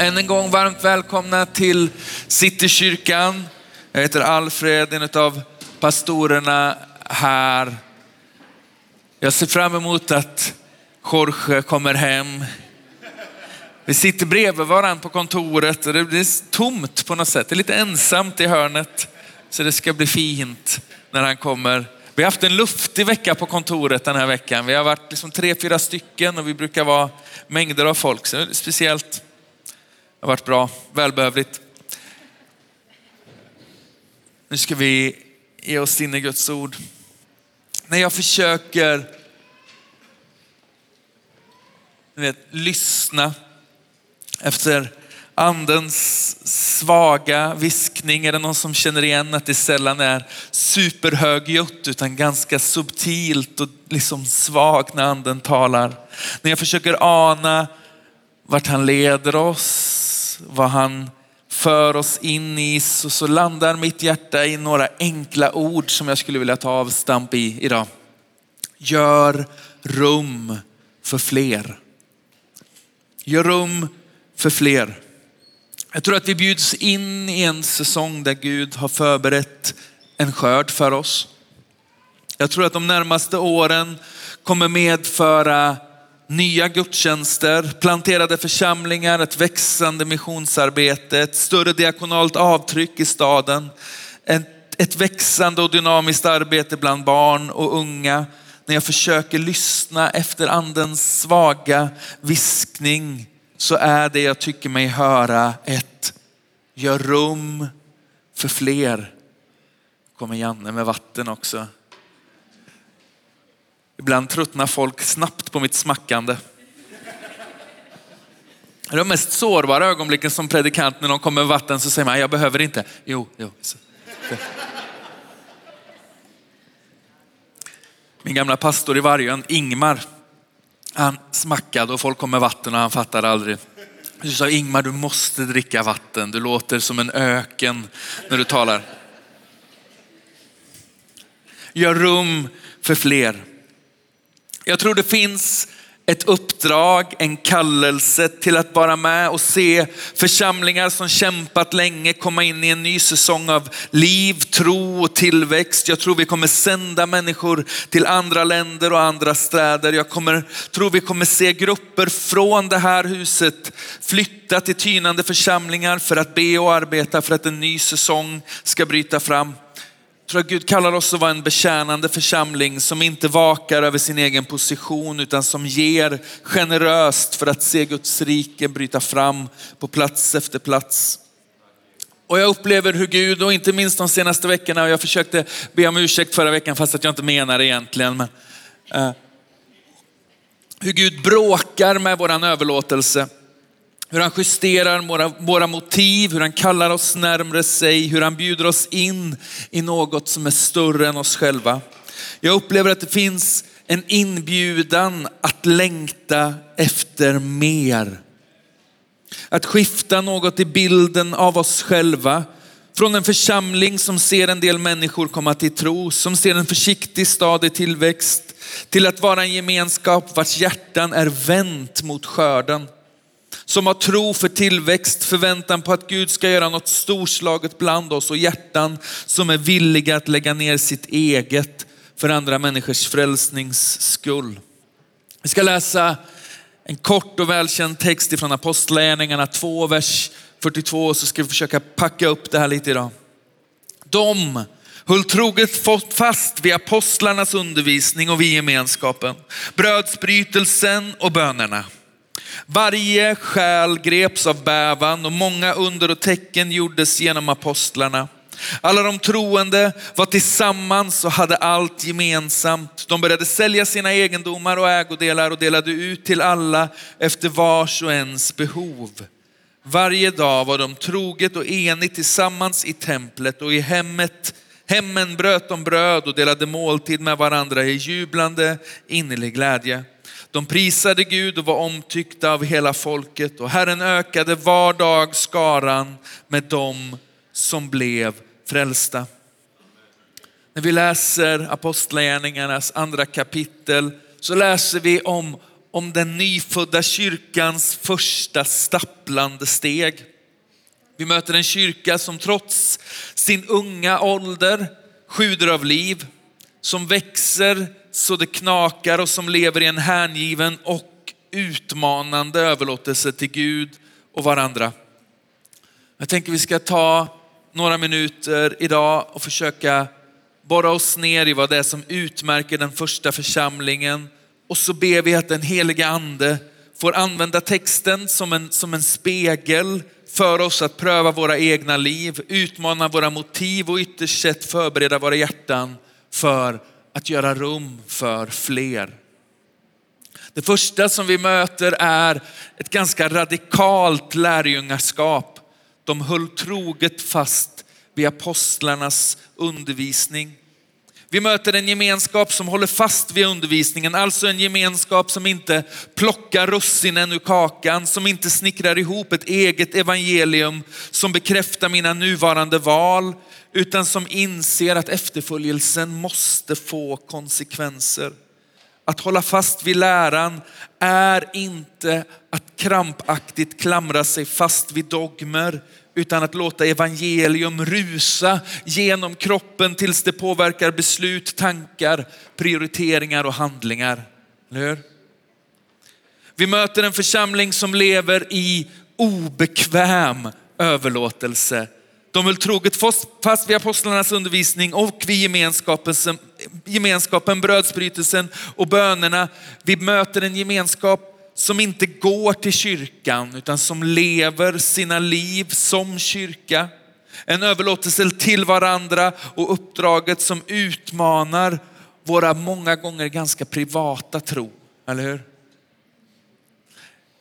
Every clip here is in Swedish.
Än en gång varmt välkomna till Citykyrkan. Jag heter Alfred, en av pastorerna här. Jag ser fram emot att Jorge kommer hem. Vi sitter bredvid varandra på kontoret och det blir tomt på något sätt. Det är lite ensamt i hörnet. Så det ska bli fint när han kommer. Vi har haft en luftig vecka på kontoret den här veckan. Vi har varit liksom tre, fyra stycken och vi brukar vara mängder av folk. Så det är speciellt. Det har varit bra, välbehövligt. Nu ska vi ge oss in i Guds ord. När jag försöker vet, lyssna efter andens svaga viskning. Är det någon som känner igen att det sällan är superhögljutt utan ganska subtilt och liksom svagt när anden talar. När jag försöker ana vart han leder oss, vad han för oss in i så, så landar mitt hjärta i några enkla ord som jag skulle vilja ta avstamp i idag. Gör rum för fler. Gör rum för fler. Jag tror att vi bjuds in i en säsong där Gud har förberett en skörd för oss. Jag tror att de närmaste åren kommer medföra nya gudstjänster, planterade församlingar, ett växande missionsarbete, ett större diakonalt avtryck i staden, ett, växande och dynamiskt arbete bland barn och unga. När jag försöker lyssna efter andens svaga viskning så är det jag tycker mig höra ett gör rum för fler. Kommer Janne med vatten också. Ibland tröttnar folk snabbt på mitt smackande. Det är de mest sårbara ögonblicken som predikant när någon kommer med vatten så säger man, jag behöver inte. Jo, jo. Min gamla pastor i Vargön, Ingmar, han smackade och folk kom med vatten och han fattade aldrig. Du sa Ingmar, du måste dricka vatten. Du låter som en öken när du talar. Gör rum för fler. Jag tror det finns ett uppdrag, en kallelse till att vara med och se församlingar som kämpat länge komma in i en ny säsong av liv, tro och tillväxt. Jag tror vi kommer sända människor till andra länder och andra städer. Jag kommer, tror vi kommer se grupper från det här huset flytta till tynande församlingar för att be och arbeta för att en ny säsong ska bryta fram tror att Gud kallar oss att vara en betjänande församling som inte vakar över sin egen position utan som ger generöst för att se Guds rike bryta fram på plats efter plats. Och jag upplever hur Gud, och inte minst de senaste veckorna, och jag försökte be om ursäkt förra veckan fast att jag inte menar det egentligen. Men, eh, hur Gud bråkar med våran överlåtelse. Hur han justerar våra, våra motiv, hur han kallar oss närmre sig, hur han bjuder oss in i något som är större än oss själva. Jag upplever att det finns en inbjudan att längta efter mer. Att skifta något i bilden av oss själva. Från en församling som ser en del människor komma till tro, som ser en försiktig stad i tillväxt, till att vara en gemenskap vars hjärtan är vänt mot skörden som har tro för tillväxt, förväntan på att Gud ska göra något storslaget bland oss och hjärtan som är villiga att lägga ner sitt eget för andra människors frälsnings skull. Vi ska läsa en kort och välkänd text ifrån Apostlagärningarna 2, vers 42, så ska vi försöka packa upp det här lite idag. De höll troget fast vid apostlarnas undervisning och vid gemenskapen, brödsbrytelsen och bönerna. Varje själ greps av bävan och många under och tecken gjordes genom apostlarna. Alla de troende var tillsammans och hade allt gemensamt. De började sälja sina egendomar och ägodelar och delade ut till alla efter vars och ens behov. Varje dag var de troget och enigt tillsammans i templet och i hemmet. Hemmen bröt de bröd och delade måltid med varandra i jublande innerlig glädje. De prisade Gud och var omtyckta av hela folket och Herren ökade var dag skaran med dem som blev frälsta. När vi läser Apostlagärningarnas andra kapitel så läser vi om om den nyfödda kyrkans första stapplande steg. Vi möter en kyrka som trots sin unga ålder sjuder av liv, som växer så det knakar och som lever i en hängiven och utmanande överlåtelse till Gud och varandra. Jag tänker vi ska ta några minuter idag och försöka borra oss ner i vad det är som utmärker den första församlingen. Och så ber vi att den heliga ande får använda texten som en, som en spegel för oss att pröva våra egna liv, utmana våra motiv och ytterst sett förbereda våra hjärtan för att göra rum för fler. Det första som vi möter är ett ganska radikalt lärjungaskap. De höll troget fast vid apostlarnas undervisning. Vi möter en gemenskap som håller fast vid undervisningen, alltså en gemenskap som inte plockar russinen ur kakan, som inte snickrar ihop ett eget evangelium som bekräftar mina nuvarande val, utan som inser att efterföljelsen måste få konsekvenser. Att hålla fast vid läran är inte att krampaktigt klamra sig fast vid dogmer, utan att låta evangelium rusa genom kroppen tills det påverkar beslut, tankar, prioriteringar och handlingar. Eller hur? Vi möter en församling som lever i obekväm överlåtelse. De höll troget fast vid apostlarnas undervisning och vid gemenskapen, gemenskapen, brödsbrytelsen och bönerna. Vi möter en gemenskap som inte går till kyrkan utan som lever sina liv som kyrka. En överlåtelse till varandra och uppdraget som utmanar våra många gånger ganska privata tro, eller hur?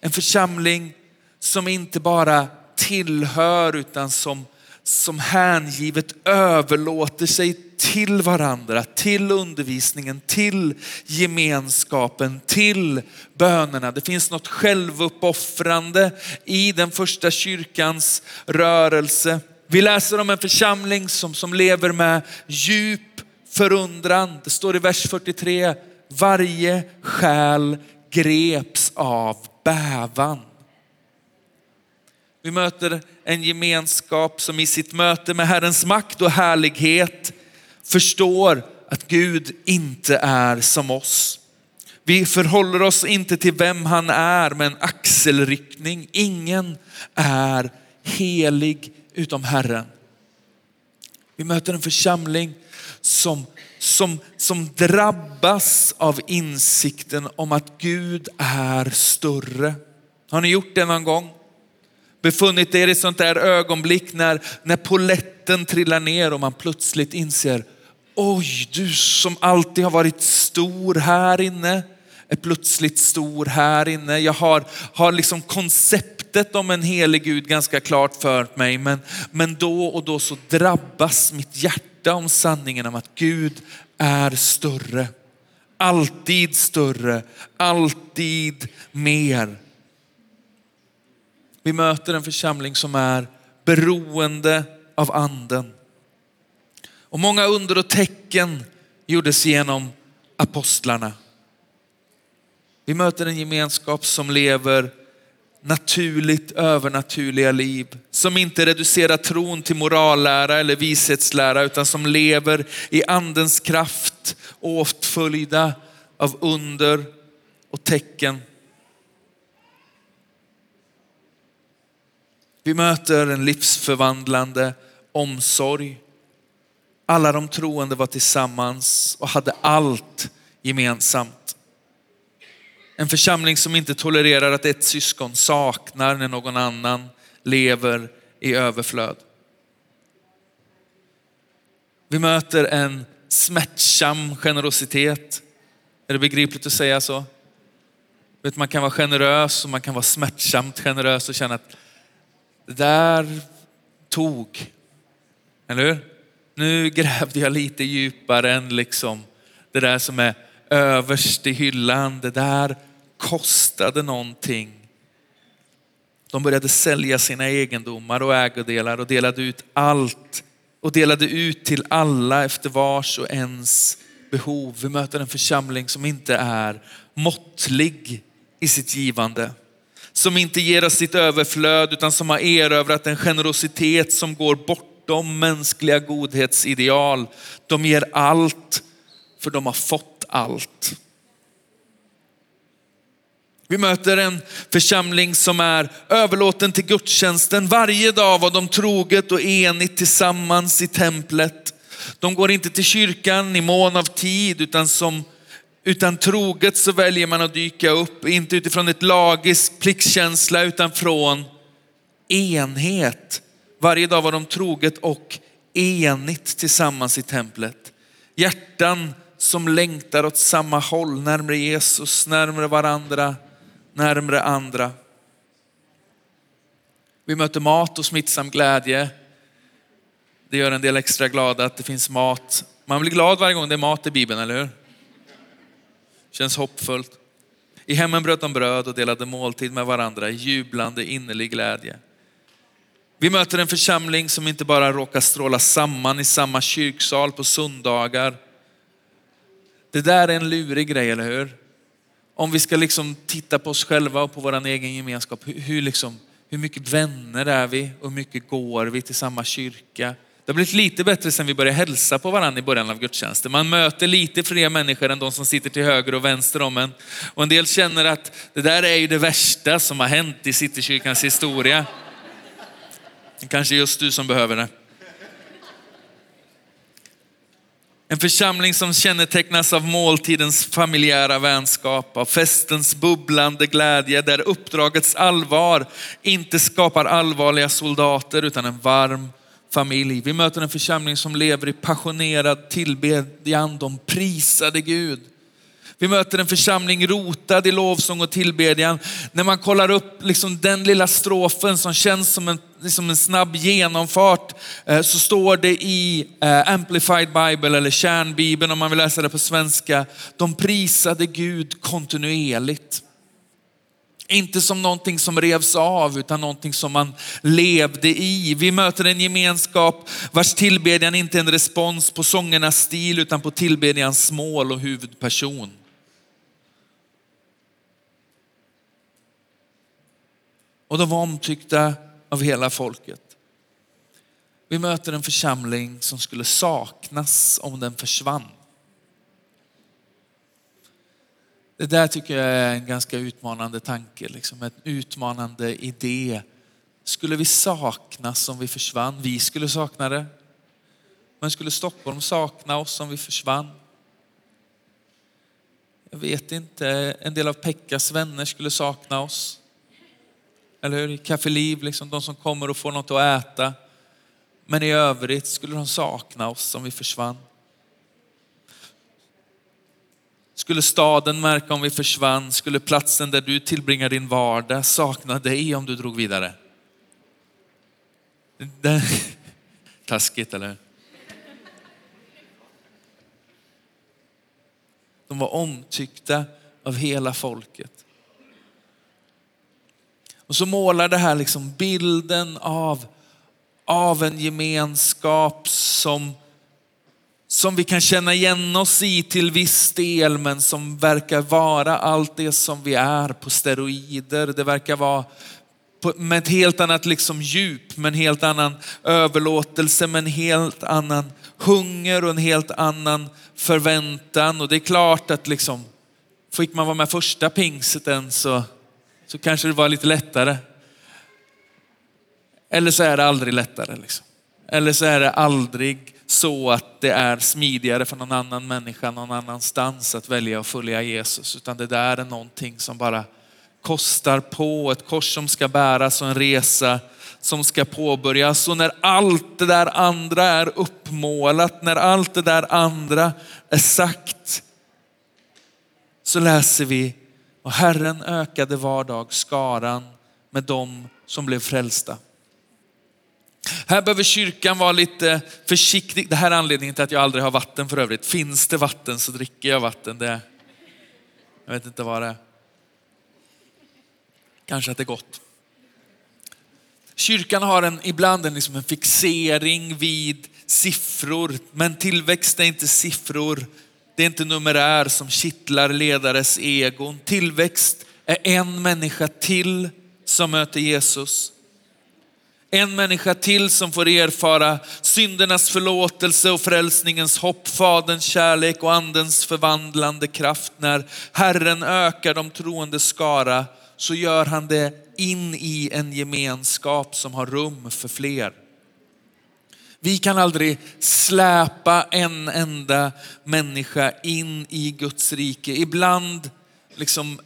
En församling som inte bara tillhör utan som som hängivet överlåter sig till varandra, till undervisningen, till gemenskapen, till bönerna. Det finns något självuppoffrande i den första kyrkans rörelse. Vi läser om en församling som, som lever med djup förundran. Det står i vers 43, varje själ greps av bävan. Vi möter en gemenskap som i sitt möte med Herrens makt och härlighet förstår att Gud inte är som oss. Vi förhåller oss inte till vem han är med en axelryckning. Ingen är helig utom Herren. Vi möter en församling som, som, som drabbas av insikten om att Gud är större. Har ni gjort det någon gång? Befunnit er i ett sånt där ögonblick när, när poletten trillar ner och man plötsligt inser, oj du som alltid har varit stor här inne, är plötsligt stor här inne. Jag har, har liksom konceptet om en helig Gud ganska klart för mig, men, men då och då så drabbas mitt hjärta om sanningen om att Gud är större. Alltid större, alltid mer. Vi möter en församling som är beroende av anden. Och många under och tecken gjordes genom apostlarna. Vi möter en gemenskap som lever naturligt övernaturliga liv. Som inte reducerar tron till morallära eller vishetslära utan som lever i andens kraft åtföljda av under och tecken. Vi möter en livsförvandlande omsorg. Alla de troende var tillsammans och hade allt gemensamt. En församling som inte tolererar att ett syskon saknar när någon annan lever i överflöd. Vi möter en smärtsam generositet. Är det begripligt att säga så? Man kan vara generös och man kan vara smärtsamt generös och känna att det där tog. Eller hur? Nu grävde jag lite djupare än liksom det där som är överst i hyllan. Det där kostade någonting. De började sälja sina egendomar och ägodelar och delade ut allt och delade ut till alla efter vars och ens behov. Vi möter en församling som inte är måttlig i sitt givande. Som inte ger oss sitt överflöd utan som har erövrat en generositet som går bortom mänskliga godhetsideal. De ger allt för de har fått allt. Vi möter en församling som är överlåten till gudstjänsten. Varje dag var de troget och enigt tillsammans i templet. De går inte till kyrkan i mån av tid utan som utan troget så väljer man att dyka upp, inte utifrån ett lagiskt pliktkänsla utan från enhet. Varje dag var de troget och enigt tillsammans i templet. Hjärtan som längtar åt samma håll, närmre Jesus, närmre varandra, närmre andra. Vi möter mat och smittsam glädje. Det gör en del extra glada att det finns mat. Man blir glad varje gång det är mat i Bibeln, eller hur? Känns hoppfullt. I hemmen bröt de bröd och delade måltid med varandra i jublande innerlig glädje. Vi möter en församling som inte bara råkar stråla samman i samma kyrksal på söndagar. Det där är en lurig grej, eller hur? Om vi ska liksom titta på oss själva och på vår egen gemenskap, hur, hur, liksom, hur mycket vänner är vi och hur mycket går vi till samma kyrka? Det har blivit lite bättre sen vi började hälsa på varandra i början av gudstjänsten. Man möter lite fler människor än de som sitter till höger och vänster om en. Och en del känner att det där är ju det värsta som har hänt i Citykyrkans historia. Det kanske är just du som behöver det. En församling som kännetecknas av måltidens familjära vänskap, av festens bubblande glädje, där uppdragets allvar inte skapar allvarliga soldater utan en varm familj. Vi möter en församling som lever i passionerad tillbedjan. De prisade Gud. Vi möter en församling rotad i lovsång och tillbedjan. När man kollar upp liksom den lilla strofen som känns som en, liksom en snabb genomfart eh, så står det i eh, Amplified Bible eller kärnbibeln om man vill läsa det på svenska. De prisade Gud kontinuerligt. Inte som någonting som revs av utan någonting som man levde i. Vi möter en gemenskap vars tillbedjan inte är en respons på sångernas stil utan på tillbedjans mål och huvudperson. Och de var omtyckta av hela folket. Vi möter en församling som skulle saknas om den försvann. Det där tycker jag är en ganska utmanande tanke, liksom en utmanande idé. Skulle vi saknas om vi försvann? Vi skulle sakna det. Men skulle Stockholm sakna oss om vi försvann? Jag vet inte, en del av Pekkas vänner skulle sakna oss. Eller hur? Café Liv, liksom de som kommer och får något att äta. Men i övrigt skulle de sakna oss om vi försvann. Skulle staden märka om vi försvann? Skulle platsen där du tillbringar din vardag sakna dig om du drog vidare? Det, taskigt, eller De var omtyckta av hela folket. Och så målar det här liksom bilden av, av en gemenskap som som vi kan känna igen oss i till viss del, men som verkar vara allt det som vi är på steroider. Det verkar vara med ett helt annat liksom djup, med en helt annan överlåtelse, med en helt annan hunger och en helt annan förväntan. Och det är klart att liksom, fick man vara med första pingsten så, så kanske det var lite lättare. Eller så är det aldrig lättare. Liksom. Eller så är det aldrig så att det är smidigare för någon annan människa någon annanstans att välja att följa Jesus. Utan det där är någonting som bara kostar på, ett kors som ska bäras och en resa som ska påbörjas. Och när allt det där andra är uppmålat, när allt det där andra är sagt, så läser vi och Herren ökade var dag skaran med dem som blev frälsta. Här behöver kyrkan vara lite försiktig. Det här är anledningen till att jag aldrig har vatten för övrigt. Finns det vatten så dricker jag vatten. Det, jag vet inte vad det är. Kanske att det är gott. Kyrkan har en, ibland en, liksom en fixering vid siffror, men tillväxt är inte siffror. Det är inte numerär som kittlar ledares egon. Tillväxt är en människa till som möter Jesus. En människa till som får erfara syndernas förlåtelse och frälsningens hopp, Faderns kärlek och andens förvandlande kraft. När Herren ökar de troende skara så gör han det in i en gemenskap som har rum för fler. Vi kan aldrig släpa en enda människa in i Guds rike. Ibland liksom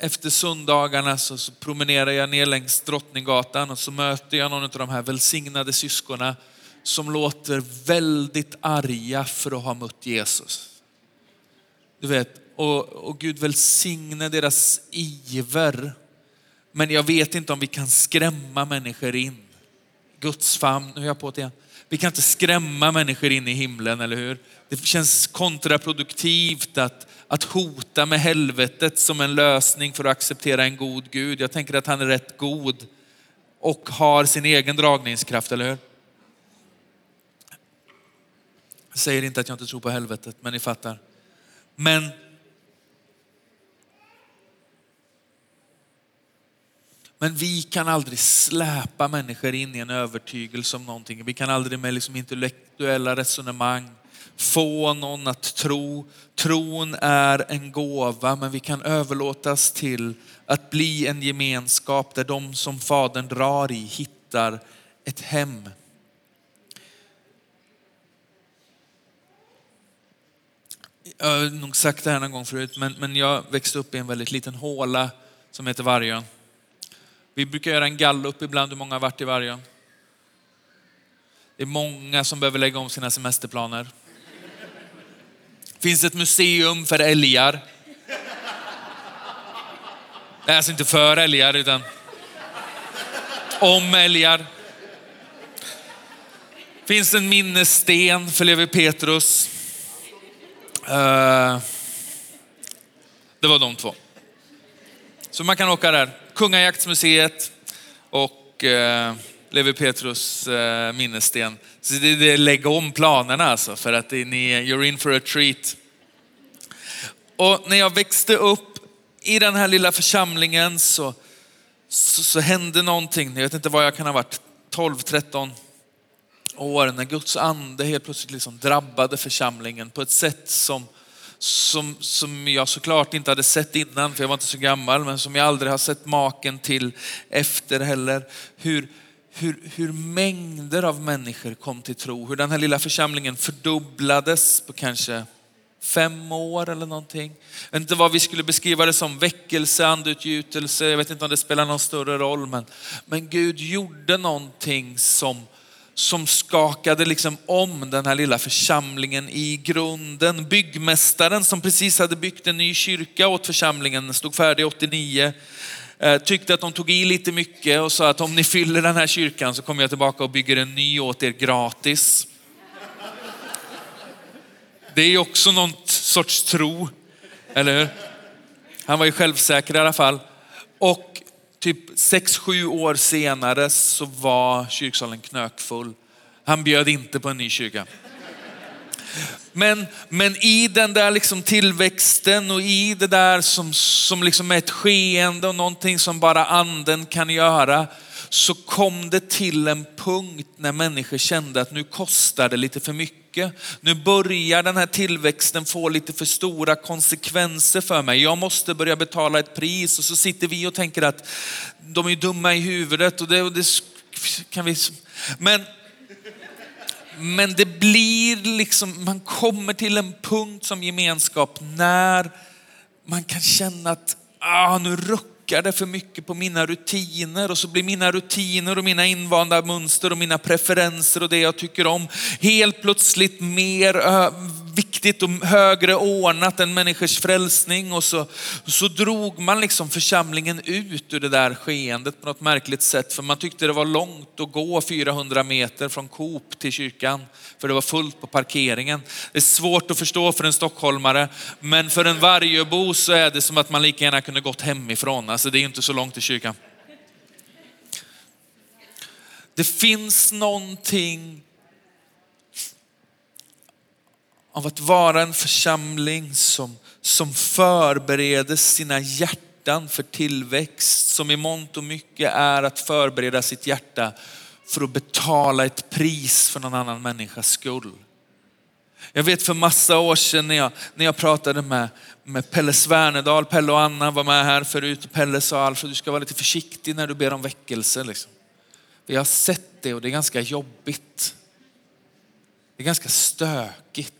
efter söndagarna så, så promenerar jag ner längs Drottninggatan och så möter jag någon av de här välsignade syskorna som låter väldigt arga för att ha mött Jesus. Du vet, och, och Gud välsigne deras iver. Men jag vet inte om vi kan skrämma människor in. Guds famn, nu är jag på det igen. Vi kan inte skrämma människor in i himlen, eller hur? Det känns kontraproduktivt att, att hota med helvetet som en lösning för att acceptera en god Gud. Jag tänker att han är rätt god och har sin egen dragningskraft, eller hur? Jag säger inte att jag inte tror på helvetet, men ni fattar. Men Men vi kan aldrig släpa människor in i en övertygelse om någonting. Vi kan aldrig med liksom intellektuella resonemang få någon att tro. Tron är en gåva, men vi kan överlåtas till att bli en gemenskap där de som Fadern drar i hittar ett hem. Jag har nog sagt det här någon gång förut, men, men jag växte upp i en väldigt liten håla som heter Vargön. Vi brukar göra en gallup ibland hur många har varit i Vargön. Det är många som behöver lägga om sina semesterplaner. Det finns ett museum för älgar. Det är alltså inte för älgar utan om älgar. Det finns en minnessten för Levi Petrus. Eh, det var de två. Så man kan åka där. Kungajaktsmuseet och eh, Levi Petrus eh, minnessten. Så det är det lägga om planerna alltså för att ni, you're in for a treat. Och när jag växte upp i den här lilla församlingen så, så, så hände någonting. Jag vet inte vad jag kan ha varit, 12-13 år när Guds ande helt plötsligt liksom drabbade församlingen på ett sätt som som, som jag såklart inte hade sett innan, för jag var inte så gammal, men som jag aldrig har sett maken till efter heller. Hur, hur, hur mängder av människor kom till tro, hur den här lilla församlingen fördubblades på kanske fem år eller någonting. Jag vet inte vad vi skulle beskriva det som, väckelse, andeutgjutelse, jag vet inte om det spelar någon större roll, men, men Gud gjorde någonting som som skakade liksom om den här lilla församlingen i grunden. Byggmästaren som precis hade byggt en ny kyrka åt församlingen, stod färdig 89, eh, tyckte att de tog i lite mycket och sa att om ni fyller den här kyrkan så kommer jag tillbaka och bygger en ny åt er gratis. Det är också någon sorts tro, eller hur? Han var ju självsäker i alla fall. Och typ sex sju år senare så var kyrksalen knökfull. Han bjöd inte på en ny kyrka. Men, men i den där liksom tillväxten och i det där som, som liksom är ett skeende och någonting som bara anden kan göra så kom det till en punkt när människor kände att nu kostar det lite för mycket. Nu börjar den här tillväxten få lite för stora konsekvenser för mig. Jag måste börja betala ett pris och så sitter vi och tänker att de är dumma i huvudet och det, och det kan vi... Men, men det blir liksom, man kommer till en punkt som gemenskap när man kan känna att ah, nu ruckar ruckar det för mycket på mina rutiner och så blir mina rutiner och mina invanda mönster och mina preferenser och det jag tycker om helt plötsligt mer viktigt och högre ordnat än människors frälsning. Och så, så drog man liksom församlingen ut ur det där skeendet på något märkligt sätt. För man tyckte det var långt att gå 400 meter från Coop till kyrkan. För det var fullt på parkeringen. Det är svårt att förstå för en stockholmare, men för en Vargöbo så är det som att man lika gärna kunde gått hemifrån. Alltså det är inte så långt till kyrkan. Det finns någonting av att vara en församling som, som förbereder sina hjärtan för tillväxt som i mångt och mycket är att förbereda sitt hjärta för att betala ett pris för någon annan människas skull. Jag vet för massa år sedan när jag, när jag pratade med, med Pelle Svernedal, Pelle och Anna var med här förut och Pelle sa Alfred du ska vara lite försiktig när du ber om väckelse. Liksom. Jag har sett det och det är ganska jobbigt. Det är ganska stökigt.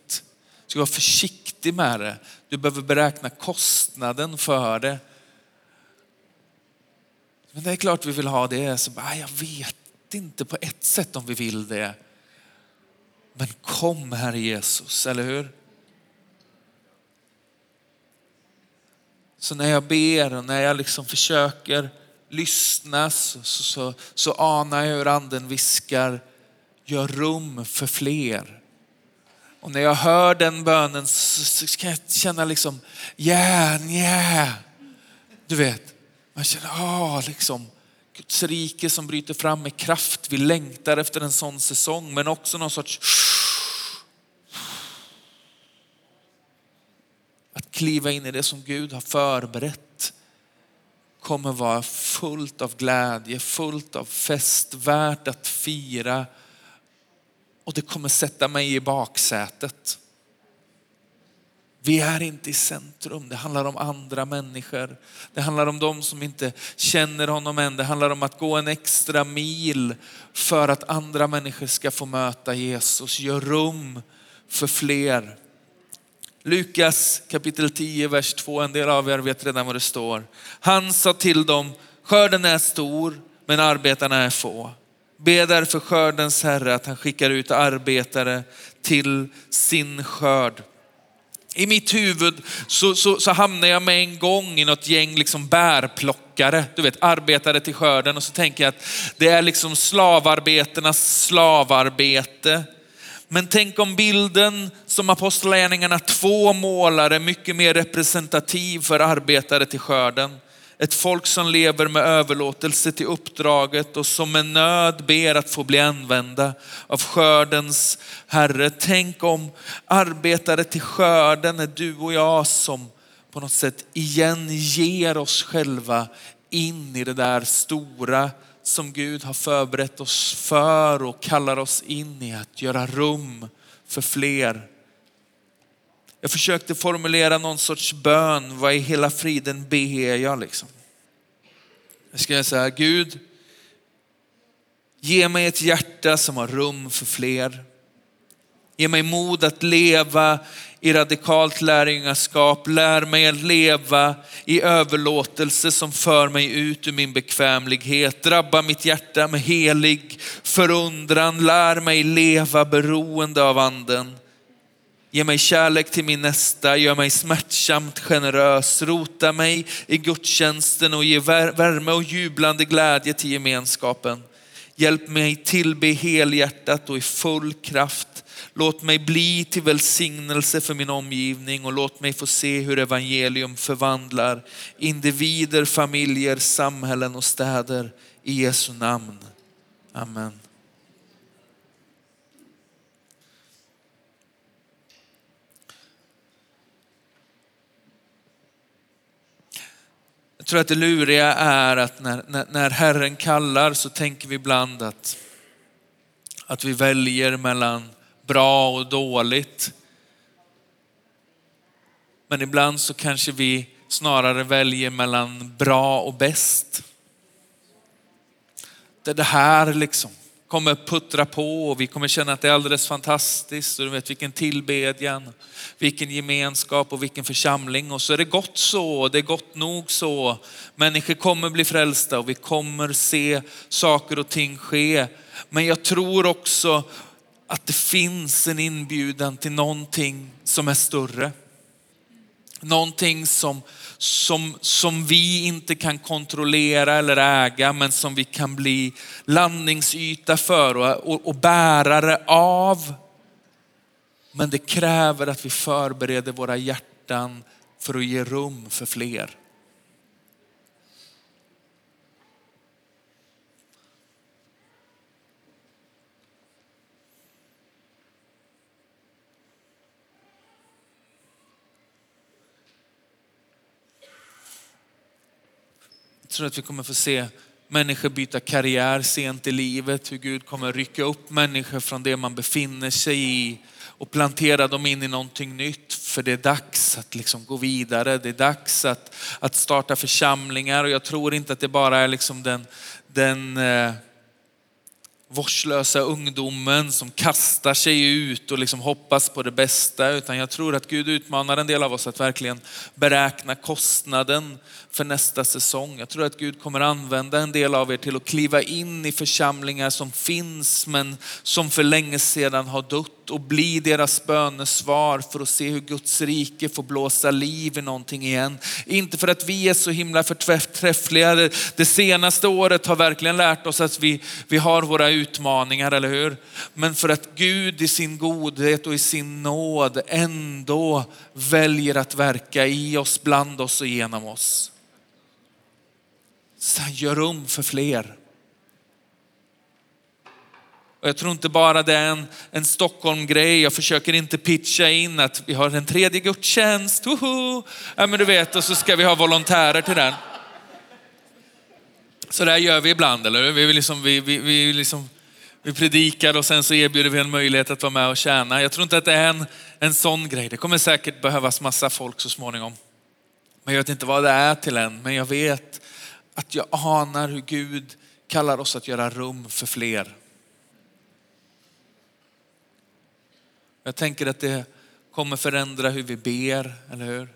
Du ska vara försiktig med det. Du behöver beräkna kostnaden för det. Men det är klart vi vill ha det. Så bara, jag vet inte på ett sätt om vi vill det. Men kom Herre Jesus, eller hur? Så när jag ber och när jag liksom försöker lyssna så, så, så anar jag hur anden viskar, gör rum för fler. Och när jag hör den bönen så kan jag känna liksom, yeah, yeah. Du vet, man känner, ah, liksom, Guds rike som bryter fram med kraft. Vi längtar efter en sån säsong, men också någon sorts att kliva in i det som Gud har förberett kommer vara fullt av glädje, fullt av fest, värt att fira. Och det kommer sätta mig i baksätet. Vi är inte i centrum. Det handlar om andra människor. Det handlar om de som inte känner honom än. Det handlar om att gå en extra mil för att andra människor ska få möta Jesus. Gör rum för fler. Lukas kapitel 10, vers 2. En del av er vet redan vad det står. Han sa till dem, skörden är stor men arbetarna är få. Be därför skördens Herre att han skickar ut arbetare till sin skörd. I mitt huvud så, så, så hamnar jag med en gång i något gäng liksom bärplockare, du vet arbetare till skörden och så tänker jag att det är liksom slavarbetarnas slavarbete. Men tänk om bilden som Apostlagärningarna 2 målar är mycket mer representativ för arbetare till skörden. Ett folk som lever med överlåtelse till uppdraget och som med nöd ber att få bli använda av skördens Herre. Tänk om arbetare till skörden är du och jag som på något sätt igen ger oss själva in i det där stora som Gud har förberett oss för och kallar oss in i att göra rum för fler. Jag försökte formulera någon sorts bön. Vad i hela friden ber jag liksom? Jag ska säga Gud, ge mig ett hjärta som har rum för fler. Ge mig mod att leva i radikalt lärjungaskap. Lär mig att leva i överlåtelse som för mig ut ur min bekvämlighet. Drabba mitt hjärta med helig förundran. Lär mig leva beroende av anden. Ge mig kärlek till min nästa, gör mig smärtsamt generös. Rota mig i gudstjänsten och ge värme och jublande glädje till gemenskapen. Hjälp mig tillbe helhjärtat och i full kraft Låt mig bli till välsignelse för min omgivning och låt mig få se hur evangelium förvandlar individer, familjer, samhällen och städer. I Jesu namn. Amen. Jag tror att det luriga är att när, när, när Herren kallar så tänker vi ibland att, att vi väljer mellan bra och dåligt. Men ibland så kanske vi snarare väljer mellan bra och bäst. Det, är det här liksom kommer puttra på och vi kommer känna att det är alldeles fantastiskt. Och du vet vilken tillbedjan, vilken gemenskap och vilken församling. Och så är det gott så, det är gott nog så. Människor kommer bli frälsta och vi kommer se saker och ting ske. Men jag tror också att det finns en inbjudan till någonting som är större. Någonting som, som, som vi inte kan kontrollera eller äga, men som vi kan bli landningsyta för och, och, och bärare av. Men det kräver att vi förbereder våra hjärtan för att ge rum för fler. Tror att vi kommer få se människor byta karriär sent i livet, hur Gud kommer rycka upp människor från det man befinner sig i och plantera dem in i någonting nytt. För det är dags att liksom gå vidare. Det är dags att, att starta församlingar och jag tror inte att det bara är liksom den, den eh, vårdslösa ungdomen som kastar sig ut och liksom hoppas på det bästa. Utan jag tror att Gud utmanar en del av oss att verkligen beräkna kostnaden för nästa säsong. Jag tror att Gud kommer använda en del av er till att kliva in i församlingar som finns men som för länge sedan har dött och bli deras bönesvar för att se hur Guds rike får blåsa liv i någonting igen. Inte för att vi är så himla förträffliga. Det senaste året har verkligen lärt oss att vi, vi har våra utmaningar, eller hur? Men för att Gud i sin godhet och i sin nåd ändå väljer att verka i oss, bland oss och genom oss. Så gör rum för fler. Och jag tror inte bara det är en, en Stockholm-grej. Jag försöker inte pitcha in att vi har en tredje gudstjänst. Ja, men du vet, och så ska vi ha volontärer till den. Så där gör vi ibland, eller hur? Vi, liksom, vi, vi, vi, liksom, vi predikar och sen så erbjuder vi en möjlighet att vara med och tjäna. Jag tror inte att det är en, en sån grej. Det kommer säkert behövas massa folk så småningom. Men jag vet inte vad det är till än. Men jag vet att jag anar hur Gud kallar oss att göra rum för fler. Jag tänker att det kommer förändra hur vi ber, eller hur?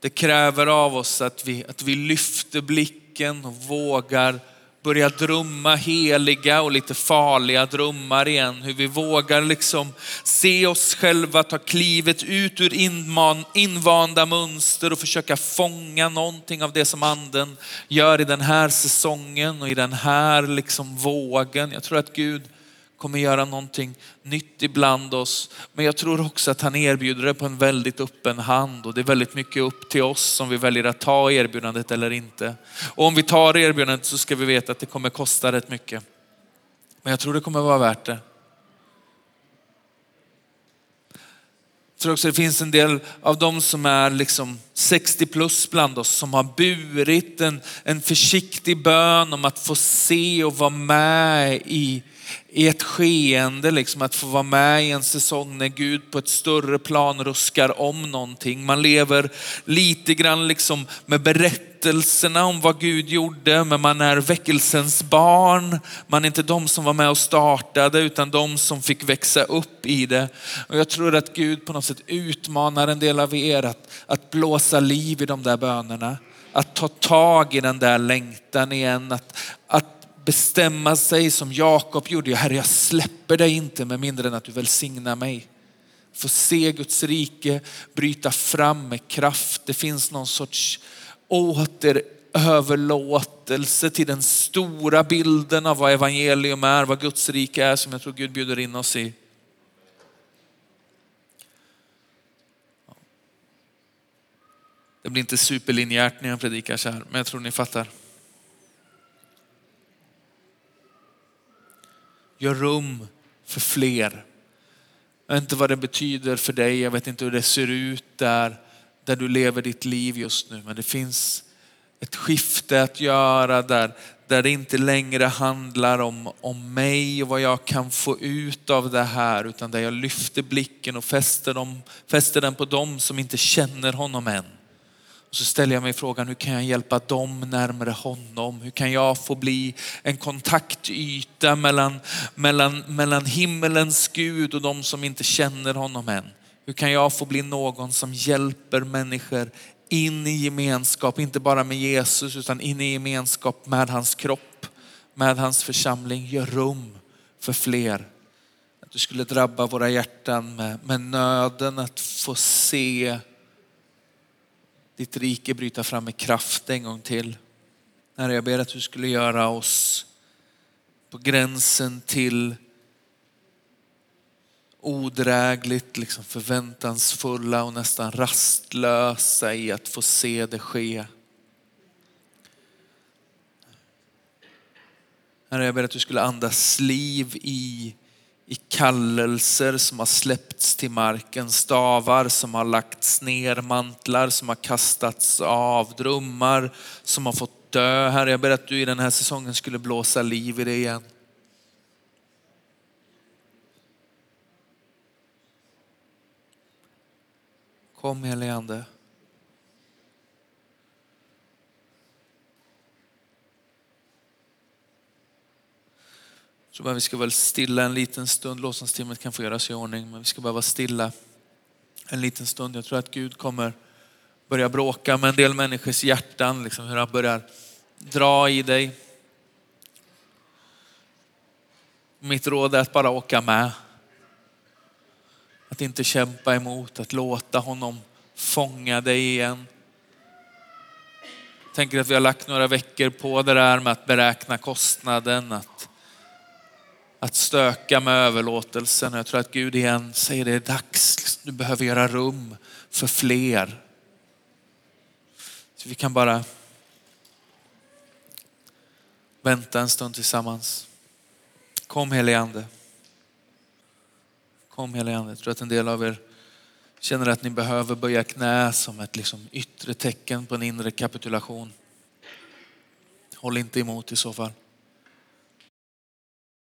Det kräver av oss att vi, att vi lyfter blicken och vågar börja drömma heliga och lite farliga drömmar igen. Hur vi vågar liksom se oss själva ta klivet ut ur inman, invanda mönster och försöka fånga någonting av det som anden gör i den här säsongen och i den här liksom vågen. Jag tror att Gud kommer göra någonting nytt ibland oss. Men jag tror också att han erbjuder det på en väldigt öppen hand och det är väldigt mycket upp till oss om vi väljer att ta erbjudandet eller inte. Och om vi tar erbjudandet så ska vi veta att det kommer kosta rätt mycket. Men jag tror det kommer vara värt det. Jag tror också det finns en del av dem som är liksom 60 plus bland oss som har burit en, en försiktig bön om att få se och vara med i i ett skeende, liksom att få vara med i en säsong när Gud på ett större plan ruskar om någonting. Man lever lite grann liksom med berättelserna om vad Gud gjorde, men man är väckelsens barn. Man är inte de som var med och startade, utan de som fick växa upp i det. Och jag tror att Gud på något sätt utmanar en del av er att, att blåsa liv i de där bönerna. Att ta tag i den där längtan igen, att, att bestämma sig som Jakob gjorde. Herre, jag släpper dig inte med mindre än att du välsignar mig. Få se Guds rike bryta fram med kraft. Det finns någon sorts återöverlåtelse till den stora bilden av vad evangelium är, vad Guds rike är som jag tror Gud bjuder in oss i. Det blir inte superlinjärt när jag predikar så här, men jag tror ni fattar. Gör rum för fler. Jag vet inte vad det betyder för dig, jag vet inte hur det ser ut där, där du lever ditt liv just nu. Men det finns ett skifte att göra där, där det inte längre handlar om, om mig och vad jag kan få ut av det här, utan där jag lyfter blicken och fäster, dem, fäster den på dem som inte känner honom än. Och så ställer jag mig frågan, hur kan jag hjälpa dem närmare honom? Hur kan jag få bli en kontaktyta mellan, mellan, mellan himmelens Gud och de som inte känner honom än? Hur kan jag få bli någon som hjälper människor in i gemenskap, inte bara med Jesus utan in i gemenskap med hans kropp, med hans församling. Gör rum för fler. Att du skulle drabba våra hjärtan med, med nöden att få se ditt rike bryta fram med kraft en gång till. Herre, jag ber att du skulle göra oss på gränsen till odrägligt, liksom förväntansfulla och nästan rastlösa i att få se det ske. Herre, jag ber att du skulle andas liv i i kallelser som har släppts till marken, stavar som har lagts ner, mantlar som har kastats av, drömmar som har fått dö. Herre, jag ber att du i den här säsongen skulle blåsa liv i det igen. Kom helige Ande. Tror bara vi ska vara stilla en liten stund. Lovsångstimmet kan få göra sig i ordning, men vi ska bara vara stilla en liten stund. Jag tror att Gud kommer börja bråka med en del människors hjärtan, liksom hur han börjar dra i dig. Mitt råd är att bara åka med. Att inte kämpa emot, att låta honom fånga dig igen. Jag tänker att vi har lagt några veckor på det där med att beräkna kostnaden, att, att stöka med överlåtelsen. Jag tror att Gud igen säger det är dags, du behöver göra rum för fler. Så vi kan bara vänta en stund tillsammans. Kom helige Ande. Kom helige Ande. Jag tror att en del av er känner att ni behöver böja knä som ett liksom yttre tecken på en inre kapitulation. Håll inte emot i så fall.